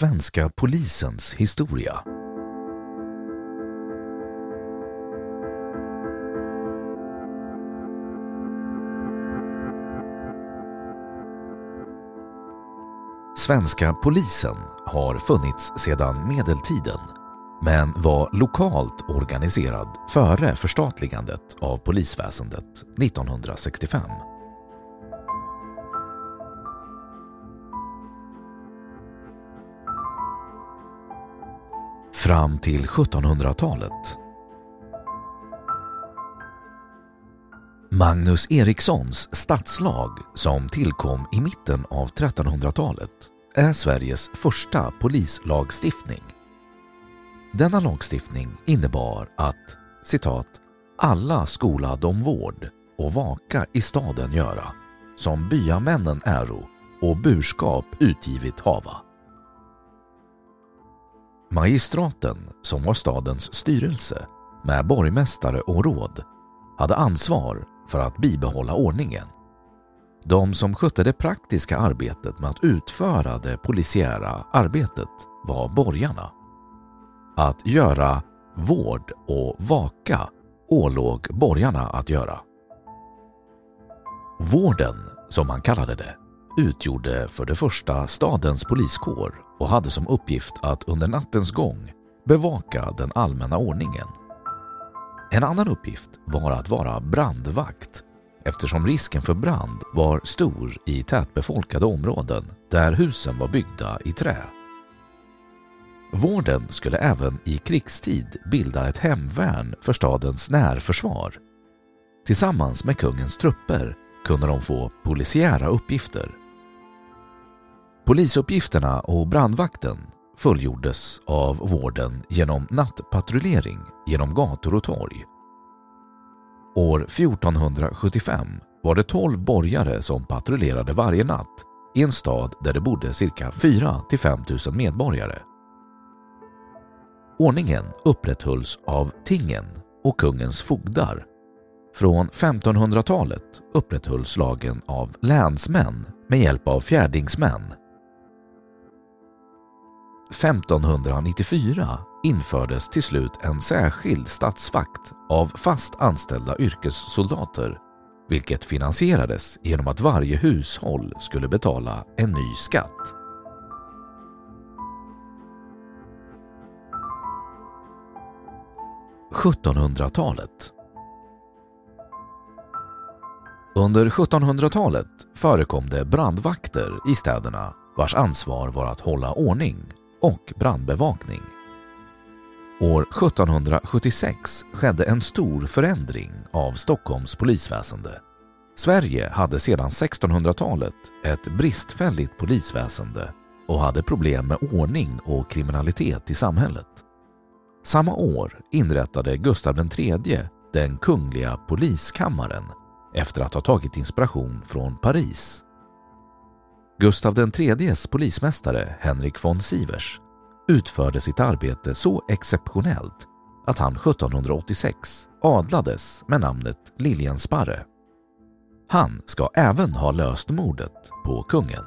Svenska polisens historia Svenska polisen har funnits sedan medeltiden men var lokalt organiserad före förstatligandet av polisväsendet 1965. Fram till 1700-talet. Magnus Erikssons stadslag som tillkom i mitten av 1300-talet är Sveriges första polislagstiftning. Denna lagstiftning innebar att citat, alla skola dom vård och vaka i staden göra, som byamännen äro och burskap utgivit hava. Magistraten, som var stadens styrelse med borgmästare och råd, hade ansvar för att bibehålla ordningen. De som skötte det praktiska arbetet med att utföra det polisiära arbetet var borgarna. Att göra vård och vaka ålåg borgarna att göra. Vården, som man kallade det, utgjorde för det första stadens poliskår och hade som uppgift att under nattens gång bevaka den allmänna ordningen. En annan uppgift var att vara brandvakt eftersom risken för brand var stor i tätbefolkade områden där husen var byggda i trä. Vården skulle även i krigstid bilda ett hemvärn för stadens närförsvar. Tillsammans med kungens trupper kunde de få polisiära uppgifter. Polisuppgifterna och brandvakten fullgjordes av vården genom nattpatrullering genom gator och torg. År 1475 var det 12 borgare som patrullerade varje natt i en stad där det bodde cirka 4 5 000 medborgare. Ordningen upprätthölls av tingen och kungens fogdar. Från 1500-talet upprätthölls lagen av länsmän med hjälp av fjärdingsmän 1594 infördes till slut en särskild statsvakt av fast anställda yrkessoldater vilket finansierades genom att varje hushåll skulle betala en ny skatt. –1700-talet Under 1700-talet förekom det brandvakter i städerna vars ansvar var att hålla ordning och brandbevakning. År 1776 skedde en stor förändring av Stockholms polisväsende. Sverige hade sedan 1600-talet ett bristfälligt polisväsende och hade problem med ordning och kriminalitet i samhället. Samma år inrättade Gustav III den kungliga poliskammaren efter att ha tagit inspiration från Paris Gustav IIIs polismästare Henrik von Sivers utförde sitt arbete så exceptionellt att han 1786 adlades med namnet Liljensparre. Han ska även ha löst mordet på kungen.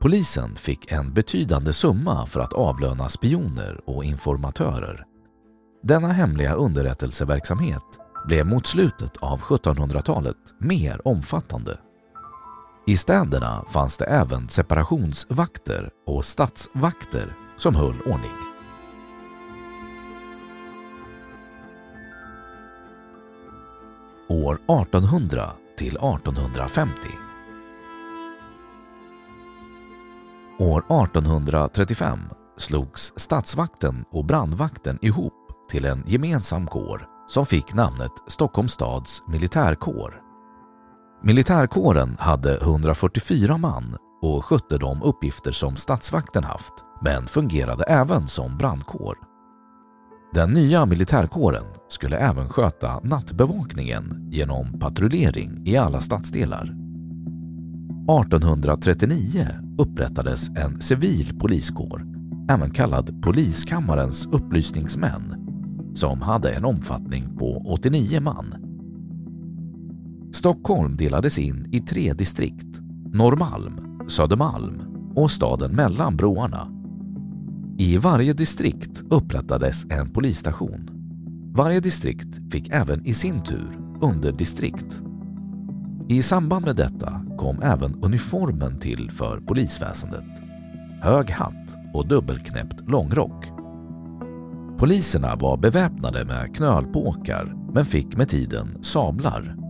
Polisen fick en betydande summa för att avlöna spioner och informatörer. Denna hemliga underrättelseverksamhet blev mot slutet av 1700-talet mer omfattande. I städerna fanns det även separationsvakter och stadsvakter som höll ordning. År 1800 till 1850 År 1835 slogs stadsvakten och brandvakten ihop till en gemensam kår som fick namnet Stockholms stads militärkår. Militärkåren hade 144 man och skötte de uppgifter som statsvakten haft, men fungerade även som brandkår. Den nya militärkåren skulle även sköta nattbevakningen genom patrullering i alla stadsdelar. 1839 upprättades en civil poliskår, även kallad Poliskammarens upplysningsmän, som hade en omfattning på 89 man. Stockholm delades in i tre distrikt, Norrmalm, Södermalm och staden mellan broarna. I varje distrikt upprättades en polisstation. Varje distrikt fick även i sin tur underdistrikt. I samband med detta kom även uniformen till för polisväsendet. Hög hatt och dubbelknäppt långrock. Poliserna var beväpnade med knölpåkar men fick med tiden sablar.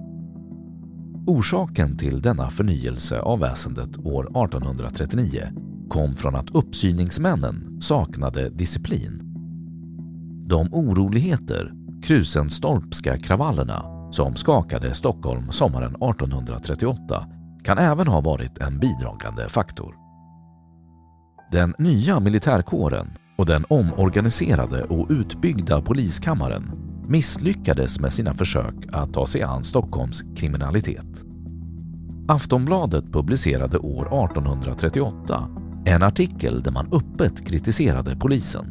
Orsaken till denna förnyelse av väsendet år 1839 kom från att uppsyningsmännen saknade disciplin. De oroligheter, Krusenstorpska kravallerna, som skakade Stockholm sommaren 1838 kan även ha varit en bidragande faktor. Den nya militärkåren och den omorganiserade och utbyggda poliskammaren misslyckades med sina försök att ta sig an Stockholms kriminalitet. Aftonbladet publicerade år 1838 en artikel där man öppet kritiserade polisen.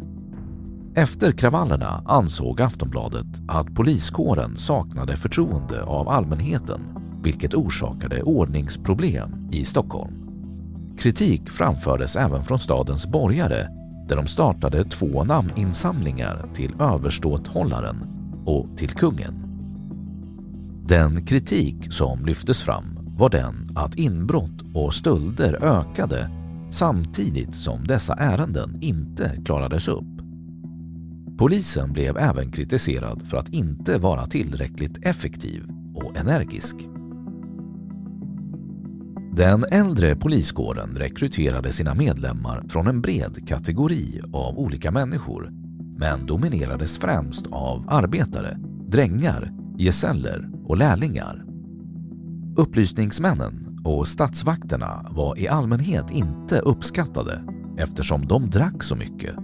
Efter kravallerna ansåg Aftonbladet att poliskåren saknade förtroende av allmänheten vilket orsakade ordningsproblem i Stockholm. Kritik framfördes även från stadens borgare där de startade två namninsamlingar till överståthållaren och till kungen. Den kritik som lyftes fram var den att inbrott och stölder ökade samtidigt som dessa ärenden inte klarades upp. Polisen blev även kritiserad för att inte vara tillräckligt effektiv och energisk. Den äldre poliskåren rekryterade sina medlemmar från en bred kategori av olika människor men dominerades främst av arbetare, drängar, gesäller och lärlingar. Upplysningsmännen och statsvakterna var i allmänhet inte uppskattade eftersom de drack så mycket.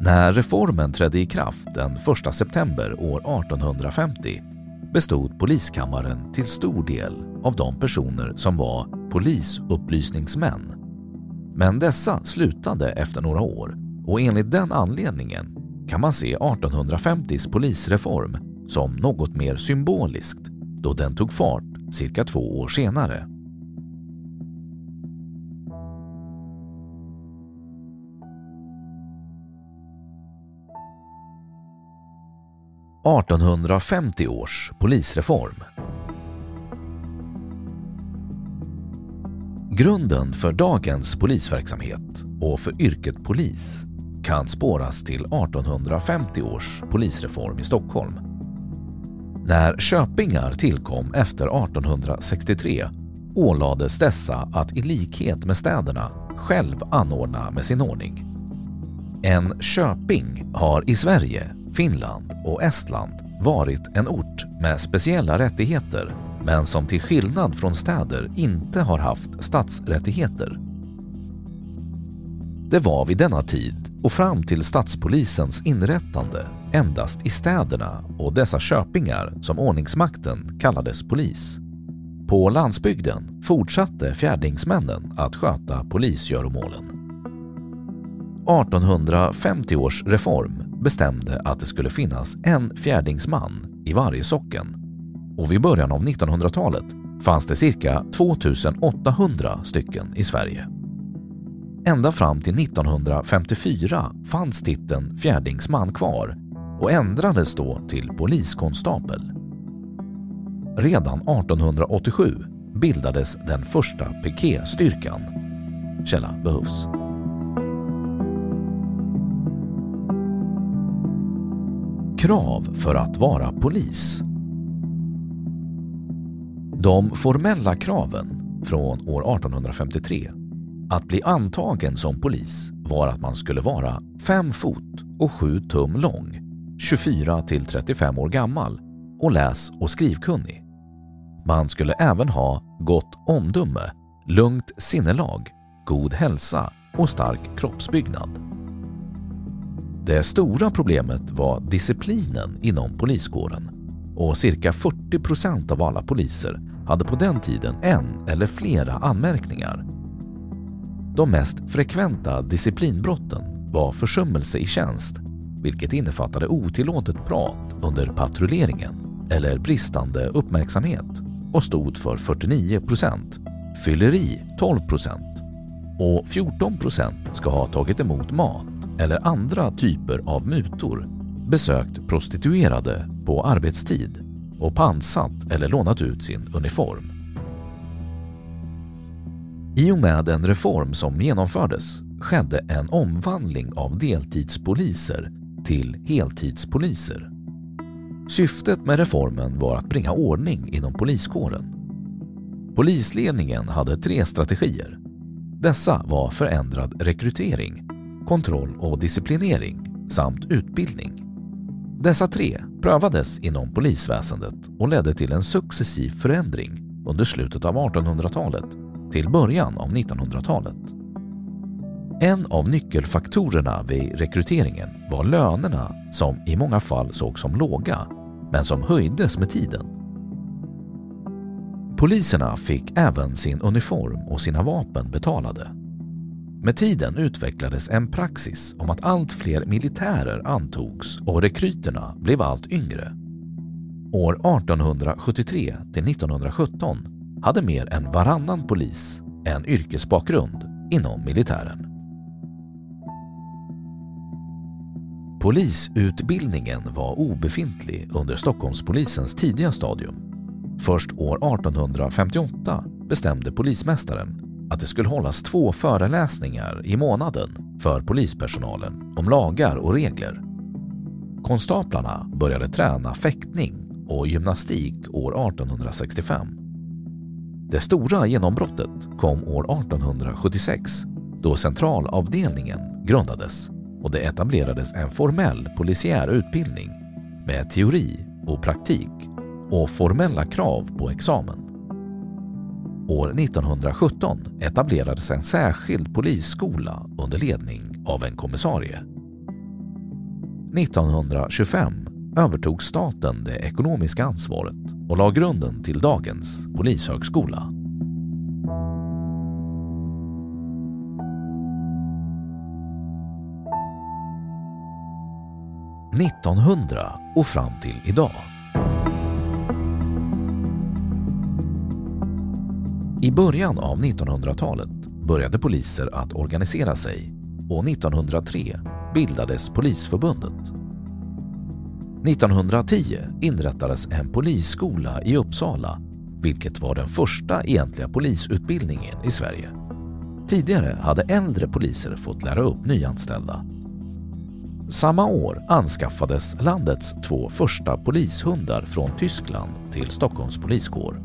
När reformen trädde i kraft den 1 september år 1850 bestod poliskammaren till stor del av de personer som var polisupplysningsmän. Men dessa slutade efter några år och enligt den anledningen kan man se 1850s polisreform som något mer symboliskt då den tog fart cirka två år senare. –1850 års polisreform. Grunden för dagens polisverksamhet och för yrket polis kan spåras till 1850 års polisreform i Stockholm. När köpingar tillkom efter 1863 ålades dessa att i likhet med städerna själv anordna med sin ordning. En köping har i Sverige, Finland och Estland varit en ort med speciella rättigheter men som till skillnad från städer inte har haft stadsrättigheter. Det var vid denna tid och fram till stadspolisens inrättande endast i städerna och dessa köpingar som ordningsmakten kallades polis. På landsbygden fortsatte fjärdingsmännen att sköta polisgöromålen. 1850 års reform bestämde att det skulle finnas en fjärdingsman i varje socken och vid början av 1900-talet fanns det cirka 2800 stycken i Sverige. Ända fram till 1954 fanns titeln fjärdingsman kvar och ändrades då till poliskonstapel. Redan 1887 bildades den första piketstyrkan. Källa behövs. Krav för att vara polis. De formella kraven från år 1853 att bli antagen som polis var att man skulle vara 5 fot och 7 tum lång, 24 till 35 år gammal och läs och skrivkunnig. Man skulle även ha gott omdöme, lugnt sinnelag, god hälsa och stark kroppsbyggnad. Det stora problemet var disciplinen inom poliskåren och cirka 40 procent av alla poliser hade på den tiden en eller flera anmärkningar. De mest frekventa disciplinbrotten var försummelse i tjänst, vilket innefattade otillåtet prat under patrulleringen eller bristande uppmärksamhet och stod för 49 procent, fylleri 12 procent och 14 procent ska ha tagit emot mat eller andra typer av mutor, besökt prostituerade på arbetstid och pansat eller lånat ut sin uniform. I och med den reform som genomfördes skedde en omvandling av deltidspoliser till heltidspoliser. Syftet med reformen var att bringa ordning inom poliskåren. Polisledningen hade tre strategier. Dessa var förändrad rekrytering, kontroll och disciplinering samt utbildning. Dessa tre prövades inom polisväsendet och ledde till en successiv förändring under slutet av 1800-talet till början av 1900-talet. En av nyckelfaktorerna vid rekryteringen var lönerna som i många fall sågs som låga men som höjdes med tiden. Poliserna fick även sin uniform och sina vapen betalade. Med tiden utvecklades en praxis om att allt fler militärer antogs och rekryterna blev allt yngre. År 1873 till 1917 hade mer än varannan polis en yrkesbakgrund inom militären. Polisutbildningen var obefintlig under Stockholmspolisens tidiga stadium. Först år 1858 bestämde polismästaren att det skulle hållas två föreläsningar i månaden för polispersonalen om lagar och regler. Konstaplarna började träna fäktning och gymnastik år 1865. Det stora genombrottet kom år 1876 då centralavdelningen grundades och det etablerades en formell polisiär utbildning med teori och praktik och formella krav på examen. År 1917 etablerades en särskild polisskola under ledning av en kommissarie. 1925 övertog staten det ekonomiska ansvaret och la grunden till dagens polishögskola. –1900 och fram till idag. I början av 1900-talet började poliser att organisera sig och 1903 bildades Polisförbundet. 1910 inrättades en polisskola i Uppsala vilket var den första egentliga polisutbildningen i Sverige. Tidigare hade äldre poliser fått lära upp nyanställda. Samma år anskaffades landets två första polishundar från Tyskland till Stockholms poliskår.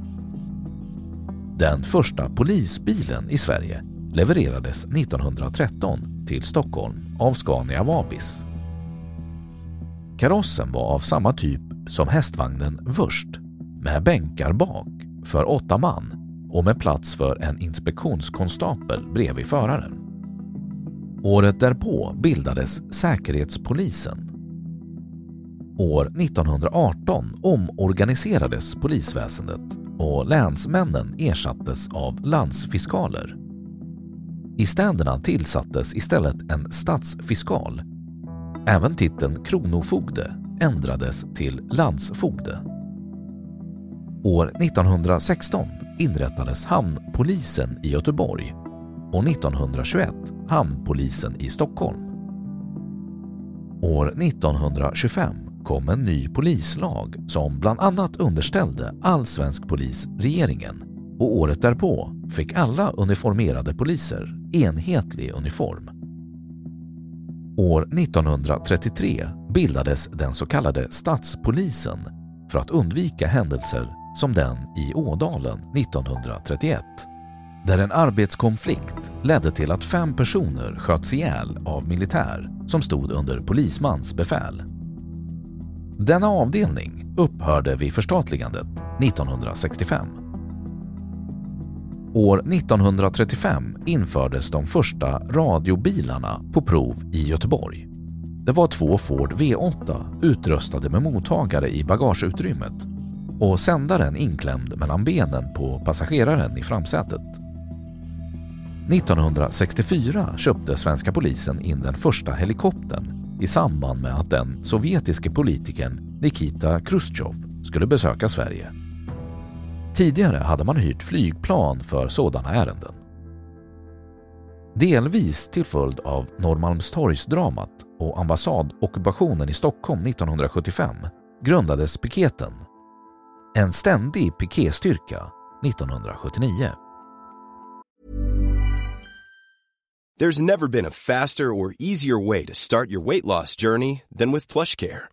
Den första polisbilen i Sverige levererades 1913 till Stockholm av Scania Vabis. Karossen var av samma typ som hästvagnen Wurst med bänkar bak för åtta man och med plats för en inspektionskonstapel bredvid föraren. Året därpå bildades Säkerhetspolisen. År 1918 omorganiserades polisväsendet och länsmännen ersattes av landsfiskaler. I städerna tillsattes istället en stadsfiskal. Även titeln kronofogde ändrades till landsfogde. År 1916 inrättades Hamnpolisen i Göteborg och 1921 Hamnpolisen i Stockholm. År 1925 kom en ny polislag som bland annat underställde all svensk polis regeringen och året därpå fick alla uniformerade poliser enhetlig uniform. År 1933 bildades den så kallade Stadspolisen för att undvika händelser som den i Ådalen 1931 där en arbetskonflikt ledde till att fem personer sköts ihjäl av militär som stod under polismans befäl. Denna avdelning upphörde vid förstatligandet 1965. År 1935 infördes de första radiobilarna på prov i Göteborg. Det var två Ford V8 utrustade med mottagare i bagageutrymmet och sändaren inklämd mellan benen på passageraren i framsätet. 1964 köpte svenska polisen in den första helikoptern i samband med att den sovjetiske politikern Nikita Khrushchev skulle besöka Sverige. Tidigare hade man hyrt flygplan för sådana ärenden. Delvis till följd av Norrmalmstorgsdramat och ambassadockupationen i Stockholm 1975 grundades piketen. En ständig piketstyrka 1979. There's never been a faster or easier way to start your weight loss journey than with PlushCare.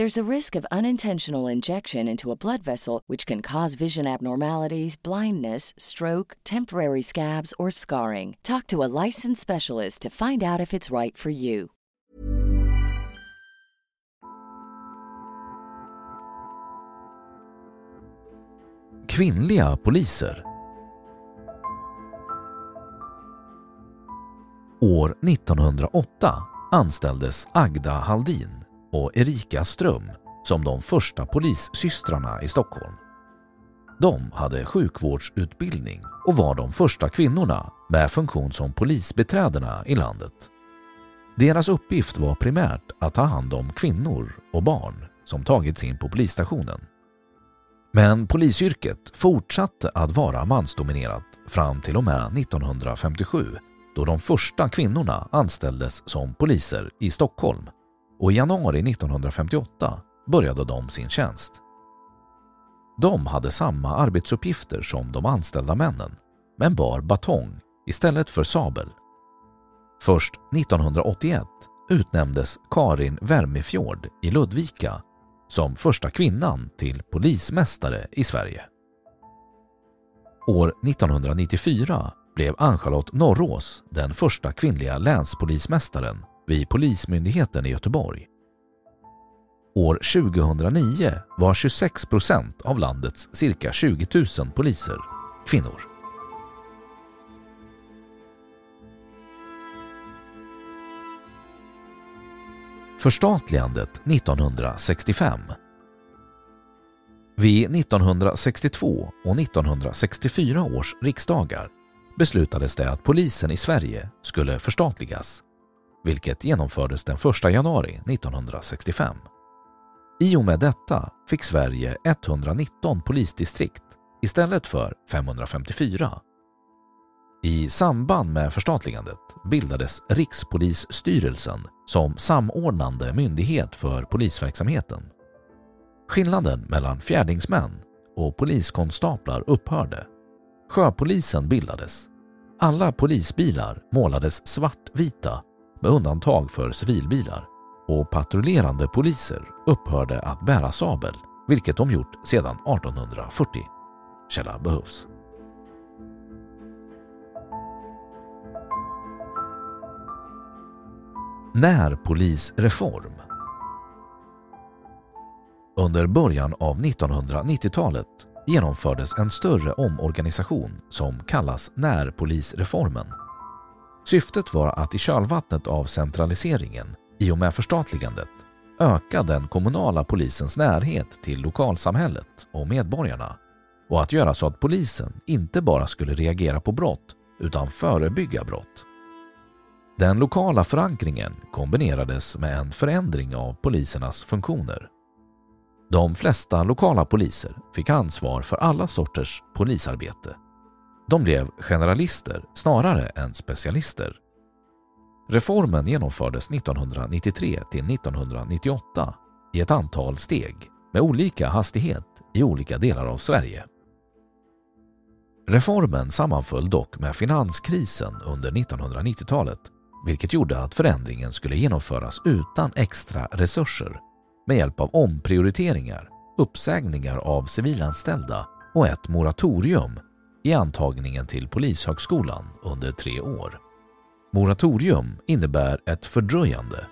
There's a risk of unintentional injection into a blood vessel, which can cause vision abnormalities, blindness, stroke, temporary scabs, or scarring. Talk to a licensed specialist to find out if it's right for you. Kvinnliga poliser År 1908 anställdes Agda Haldin och Erika Ström som de första polissystrarna i Stockholm. De hade sjukvårdsutbildning och var de första kvinnorna med funktion som polisbeträdena i landet. Deras uppgift var primärt att ta hand om kvinnor och barn som tagits in på polisstationen. Men polisyrket fortsatte att vara mansdominerat fram till och med 1957 då de första kvinnorna anställdes som poliser i Stockholm och i januari 1958 började de sin tjänst. De hade samma arbetsuppgifter som de anställda männen men bar batong istället för sabel. Först 1981 utnämndes Karin Wermefjord i Ludvika som första kvinnan till polismästare i Sverige. År 1994 blev Ann-Charlotte Norrås den första kvinnliga länspolismästaren vid Polismyndigheten i Göteborg. År 2009 var 26 procent av landets cirka 20 000 poliser kvinnor. Förstatligandet 1965 Vid 1962 och 1964 års riksdagar beslutades det att polisen i Sverige skulle förstatligas, vilket genomfördes den 1 januari 1965. I och med detta fick Sverige 119 polisdistrikt istället för 554. I samband med förstatligandet bildades Rikspolisstyrelsen som samordnande myndighet för polisverksamheten. Skillnaden mellan fjärdingsmän och poliskonstaplar upphörde. Sjöpolisen bildades. Alla polisbilar målades svartvita med undantag för civilbilar och patrullerande poliser upphörde att bära sabel, vilket de gjort sedan 1840. Källa behövs. Närpolisreform Under början av 1990-talet genomfördes en större omorganisation som kallas närpolisreformen. Syftet var att i kölvattnet av centraliseringen i och med förstatligandet öka den kommunala polisens närhet till lokalsamhället och medborgarna och att göra så att polisen inte bara skulle reagera på brott utan förebygga brott. Den lokala förankringen kombinerades med en förändring av polisernas funktioner. De flesta lokala poliser fick ansvar för alla sorters polisarbete. De blev generalister snarare än specialister. Reformen genomfördes 1993 till 1998 i ett antal steg med olika hastighet i olika delar av Sverige. Reformen sammanföll dock med finanskrisen under 1990-talet vilket gjorde att förändringen skulle genomföras utan extra resurser med hjälp av omprioriteringar, uppsägningar av civilanställda och ett moratorium i antagningen till Polishögskolan under tre år. Moratorium innebär ett fördröjande,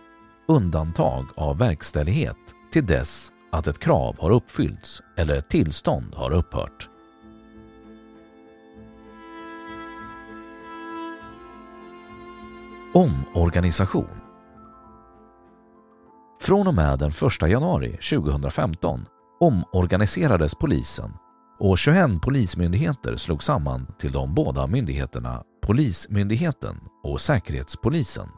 undantag av verkställighet till dess att ett krav har uppfyllts eller ett tillstånd har upphört. Omorganisation Från och med den 1 januari 2015 omorganiserades polisen och 21 polismyndigheter slogs samman till de båda myndigheterna Polismyndigheten och Säkerhetspolisen.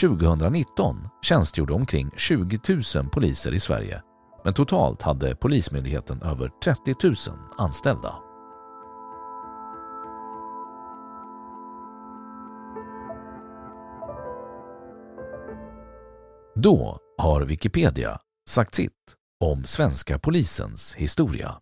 2019 tjänstgjorde omkring 20 000 poliser i Sverige men totalt hade Polismyndigheten över 30 000 anställda. Då har Wikipedia sagt sitt om svenska polisens historia.